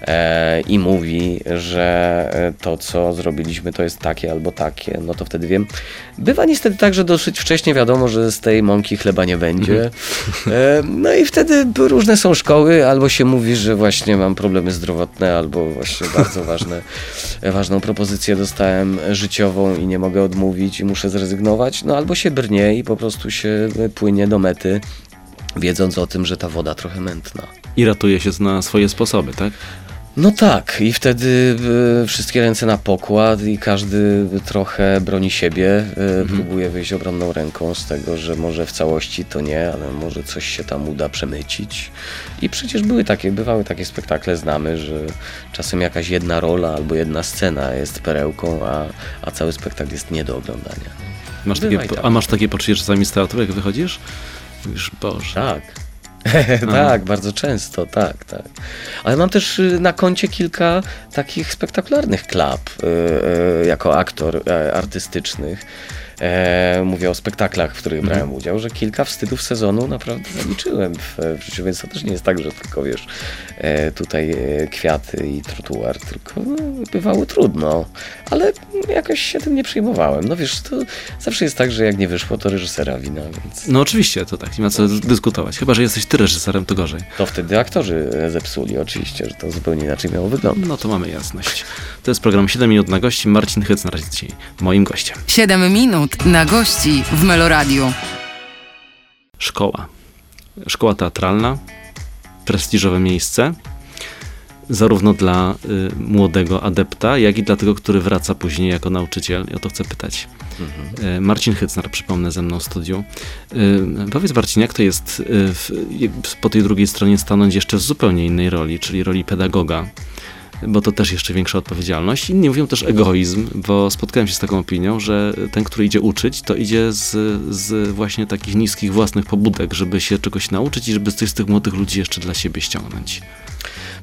e, i mówi, że e, to, co zrobiliśmy, to jest takie albo takie, no to wtedy wiem. Bywa niestety tak, że dosyć wcześnie wiadomo, że z tej mąki chleba nie będzie. E, no i wtedy różne są szkoły, albo się mówi, że właśnie mam problemy zdrowotne, albo właśnie bardzo ważne, ważną propozycję dostałem życiową i nie mogę odmówić i muszę zrezygnować, no albo się brnie i po prostu się płynie do mety, wiedząc o tym, że ta woda trochę mętna. I ratuje się na swoje sposoby, tak? No tak, i wtedy y, wszystkie ręce na pokład i każdy trochę broni siebie, y, próbuje wyjść obronną ręką z tego, że może w całości to nie, ale może coś się tam uda przemycić. I przecież były takie, bywały takie spektakle, znamy, że czasem jakaś jedna rola albo jedna scena jest perełką, a, a cały spektakl jest nie do oglądania. Masz takie, tak. A masz takie poczucie czasami z teatru, jak wychodzisz? Mówisz, Boże. Tak. tak, bardzo często, tak, tak. Ale mam też y, na koncie kilka takich spektakularnych klap y, y, jako aktor artystycznych. E, mówię o spektaklach, w których brałem udział, że kilka wstydów sezonu naprawdę zaliczyłem w, w życiu, więc to też nie jest tak, że tylko wiesz, e, tutaj e, kwiaty i trotuar, tylko no, bywało trudno, ale jakoś się tym nie przejmowałem. No wiesz, to zawsze jest tak, że jak nie wyszło, to reżysera wina, więc No oczywiście, to tak, nie ma co dyskutować. Chyba, że jesteś ty reżyserem, to gorzej. to wtedy aktorzy e, zepsuli oczywiście, że to zupełnie inaczej miało wyglądać. No to mamy jasność. To jest program 7 minut na gości. Marcin Hyc na razie dzisiaj moim gościem. 7 minut na gości w Meloradiu. Szkoła. Szkoła teatralna, prestiżowe miejsce, zarówno dla y, młodego adepta, jak i dla tego, który wraca później jako nauczyciel. I o to chcę pytać. Y, Marcin Hycnar, przypomnę, ze mną w studiu. Y, powiedz Marcin, jak to jest y, w, y, po tej drugiej stronie stanąć jeszcze w zupełnie innej roli, czyli roli pedagoga? Bo to też jeszcze większa odpowiedzialność. Inni mówią też egoizm, bo spotkałem się z taką opinią, że ten, który idzie uczyć, to idzie z, z właśnie takich niskich własnych pobudek, żeby się czegoś nauczyć i żeby coś z tych młodych ludzi jeszcze dla siebie ściągnąć.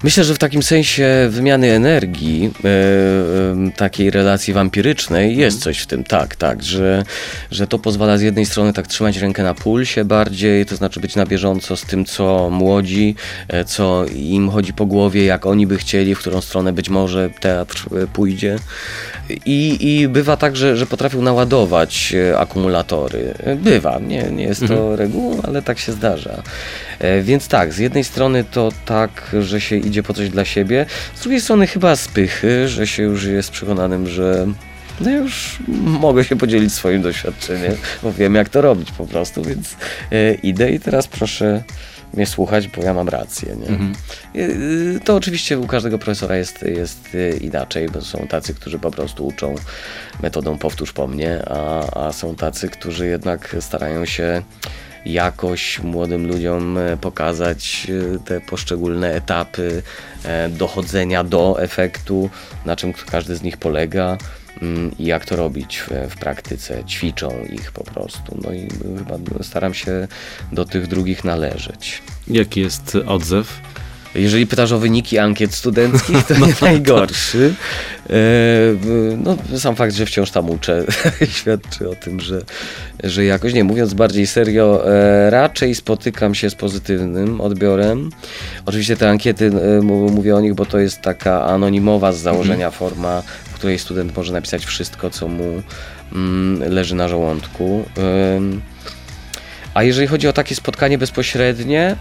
Myślę, że w takim sensie wymiany energii, e, e, takiej relacji wampirycznej jest coś w tym, tak, tak, że, że to pozwala z jednej strony tak trzymać rękę na pulsie bardziej, to znaczy być na bieżąco z tym, co młodzi, e, co im chodzi po głowie, jak oni by chcieli, w którą stronę być może teatr pójdzie. I, i bywa tak, że, że potrafią naładować akumulatory. Bywa, nie, nie jest to regułą, ale tak się zdarza. E, Więc tak, z jednej strony to tak, że się idzie po coś dla siebie, z drugiej strony chyba spychy, że się już jest przekonanym, że no już mogę się podzielić swoim doświadczeniem, bo wiem jak to robić po prostu, więc e, idę i teraz proszę mnie słuchać, bo ja mam rację. Nie? E, To oczywiście u każdego profesora jest, jest inaczej, bo są tacy, którzy po prostu uczą metodą powtórz po mnie, a, a są tacy, którzy jednak starają się jakoś młodym ludziom e, pokazać e, te poszczególne etapy e, dochodzenia do efektu, na czym każdy z nich polega mm, i jak to robić w, w praktyce. Ćwiczą ich po prostu. No i chyba staram się do tych drugich należeć. Jaki jest odzew? Jeżeli pytasz o wyniki ankiet studenckich, to nie najgorszy. E, No, sam fakt, że wciąż tam uczę, świadczy o tym, że, że jakoś, nie mówiąc bardziej serio, e, raczej spotykam się z pozytywnym odbiorem. Oczywiście te ankiety, e, mówię o nich, bo to jest taka anonimowa z założenia forma, w której student może napisać wszystko, co mu mm, leży na żołądku. A jeżeli chodzi o takie spotkanie bezpośrednie,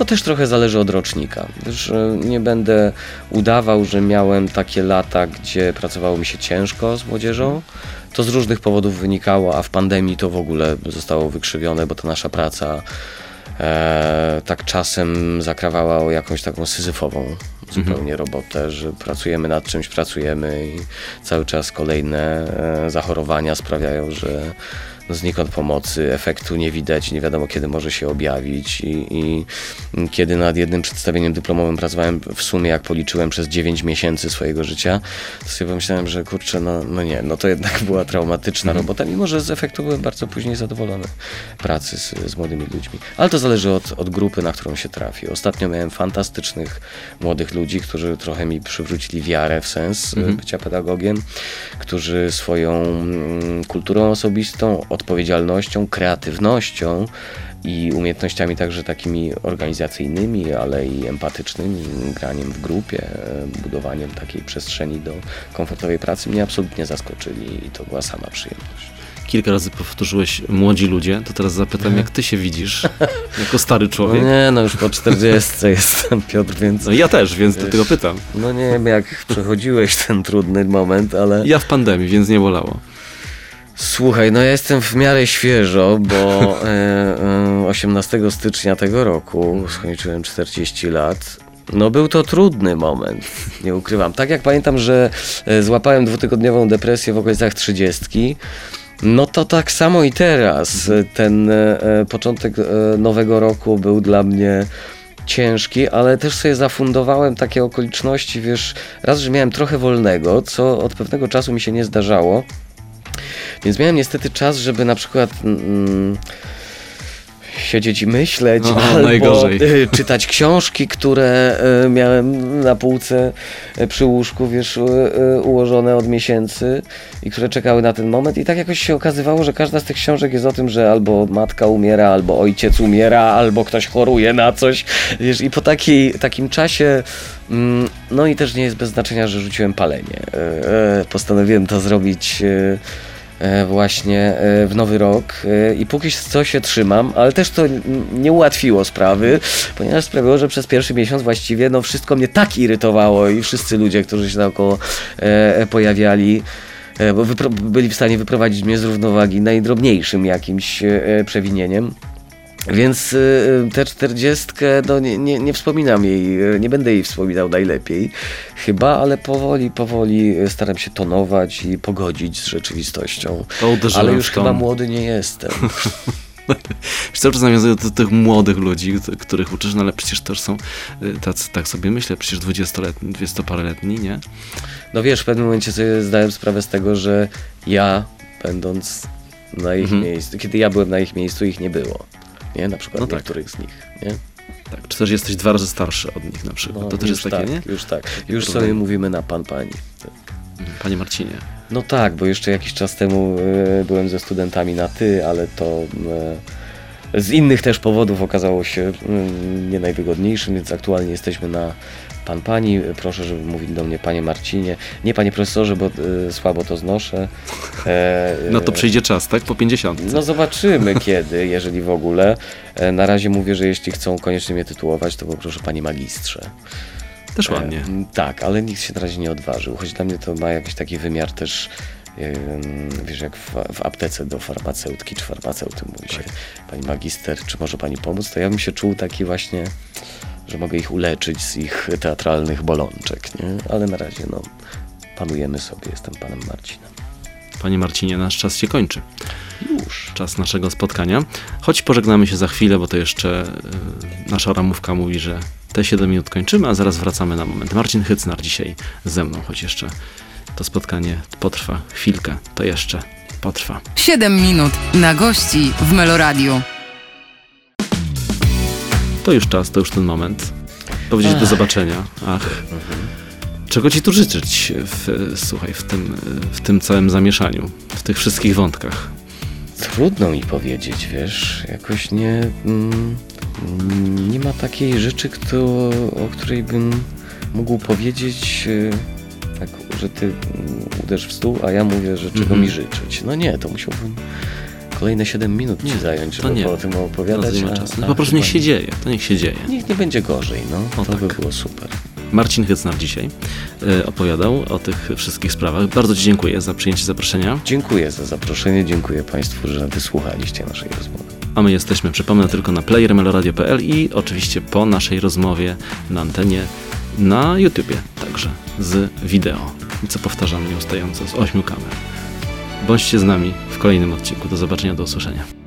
to też trochę zależy od rocznika. Już e, nie będę udawał, że miałem takie lata, gdzie pracowało mi się ciężko z młodzieżą. To z różnych powodów wynikało, a w pandemii to w ogóle zostało wykrzywione, bo to nasza praca e, tak czasem zakrawała o jakąś taką syzyfową zupełnie robotę, że pracujemy nad czymś, pracujemy i cały czas kolejne e, zachorowania sprawiają, że znikąd pomocy, efektu nie widać, nie wiadomo kiedy może się objawić i, i kiedy nad jednym przedstawieniem dyplomowym pracowałem w sumie, jak policzyłem przez 9 miesięcy swojego życia, to sobie pomyślałem, że kurczę, no, no nie, no to jednak była traumatyczna robota, mimo że z efektu byłem bardzo później zadowolony pracy z, z młodymi ludźmi. Ale to zależy od, od grupy, na którą się trafi. Ostatnio miałem fantastycznych młodych ludzi, którzy trochę mi przywrócili wiarę w sens e, bycia pedagogiem, którzy swoją mm, kulturą osobistą, odpowiedzialnością, kreatywnością i umiejętnościami także takimi organizacyjnymi, ale i empatycznymi, graniem w grupie, e, budowaniem takiej przestrzeni do komfortowej pracy mnie absolutnie zaskoczyli i to była sama przyjemność. Kilka razy powtórzyłeś młodzi ludzie, to teraz zapytam, jak ty się widzisz jako stary No człowiek. nie, no już po 40 jestem Piotr, więc No ja też, więc do tego pytam. no nie wiem jak przechodziłeś ten trudny moment, ale Ja w pandemii, więc nie bolało. Słuchaj, no ja jestem w miarę świeżo, bo e, e, 18 stycznia tego roku skończyłem 40 lat. No był to trudny moment, nie ukrywam. Tak jak pamiętam, że e, złapałem dwutygodniową depresję w okolicach 30, no to tak samo i teraz. E, Ten e, e, początek e, nowego roku był dla mnie ciężki, ale też sobie zafundowałem takie okoliczności, wiesz, raz, że miałem trochę wolnego, co od pewnego czasu mi się nie zdarzało. Więc miałem niestety czas, żeby na przykład mm, siedzieć i myśleć, No, albo najgorzej. y, czytać książki, które y, miałem na półce y, przy łóżku, wiesz, ułożone od miesięcy i które czekały na ten moment. I tak jakoś się okazywało, że każda z tych książek jest o tym, że albo matka umiera, albo ojciec umiera, albo ktoś choruje na coś. Wiesz, i po takiej, takim czasie, mm, no i też nie jest bez znaczenia, że rzuciłem palenie. Postanowiłem to zrobić. E, właśnie e, w nowy rok e, i póki co się trzymam, ale też to nie ułatwiło sprawy, ponieważ sprawiło, że przez pierwszy miesiąc właściwie no wszystko mnie tak irytowało i wszyscy ludzie, którzy się naokoło pojawiali, bo byli w stanie wyprowadzić mnie z równowagi najdrobniejszym jakimś przewinieniem. Więc y, tę czterdziestkę, no nie, nie, nie wspominam jej, y, nie będę jej wspominał najlepiej chyba, ale powoli, powoli y, staram się tonować i pogodzić z rzeczywistością. Ale już chyba młody nie jestem. Cały czas nawiązuję do tych młodych ludzi, których uczysz, no ale przecież też są y, tacy, tak sobie myślę, przecież dwudziestoletni, dwudziestoparoletni, nie? No wiesz, w pewnym momencie sobie zdałem sprawę z tego, że ja, będąc na ich Mhm. miejscu, kiedy ja byłem na ich miejscu, ich nie było. Nie? Na przykład No tak. niektórych z nich. Nie? Tak, czy też jesteś dwa razy starszy od nich na przykład, to też No, jest takie, tak, nie? Już tak. Już Problem. sobie mówimy na pan, pani. Panie Marcinie. No tak, bo jeszcze jakiś czas temu e, byłem ze studentami na ty, ale to e, z innych też powodów okazało się mm, nie najwygodniejszym, więc aktualnie jesteśmy na pan pani. Proszę, żeby mówić do mnie panie Marcinie. Nie panie profesorze, bo e, słabo to znoszę. E, No to przyjdzie czas, tak? Po 50. no zobaczymy kiedy, jeżeli w ogóle. E, Na razie mówię, że jeśli chcą koniecznie mnie tytułować, to poproszę panie magistrze. Też ładnie. E, tak, ale nikt się na razie nie odważył, choć dla mnie to ma jakiś taki wymiar też, em, wiesz, jak w, w aptece do farmaceutki czy farmaceuty mówi się, pani magister, czy może pani pomóc, to ja bym się czuł taki właśnie, że mogę ich uleczyć z ich teatralnych bolączek, nie? Ale na razie, no, panujemy sobie, jestem panem Marcinem. Panie Marcinie, nasz czas się kończy. Już. Czas naszego spotkania. Choć pożegnamy się za chwilę, bo to jeszcze y, nasza ramówka mówi, że te 7 minut kończymy, a zaraz wracamy na moment. Marcin Hycnar dzisiaj ze mną, choć jeszcze to spotkanie potrwa chwilkę, to jeszcze potrwa. 7 minut na gości w Meloradiu. To już czas, to już ten moment. Powiedzieć do zobaczenia. Ach. Czego ci tu życzyć w, słuchaj, w tym, w tym całym zamieszaniu, w tych wszystkich wątkach? Trudno mi powiedzieć, wiesz, jakoś nie, mm, nie ma takiej rzeczy, kto, o której bym mógł powiedzieć, e, tak, że ty mm, uderz w stół, a ja mówię, że czego Mhm. mi życzyć. No nie, to musiałbym kolejne 7 minut ci zająć, żeby nie. o tym opowiadać. Nie ma a- czasu. a No po prostu niech się dzieje, to niech się dzieje. Niech nie będzie gorzej, no. O to tak. by było super. Marcin Hycnar dzisiaj y, opowiadał o tych wszystkich sprawach. Bardzo Ci dziękuję za przyjęcie zaproszenia. Dziękuję za zaproszenie, dziękuję Państwu, że wysłuchaliście naszej rozmowy. A my jesteśmy, przypomnę tylko na playermeloradio.pl i oczywiście po naszej rozmowie na antenie na YouTubie także z wideo, co powtarzam nieustająco z ośmiu kamer. Bądźcie z nami w kolejnym odcinku. Do zobaczenia, do usłyszenia.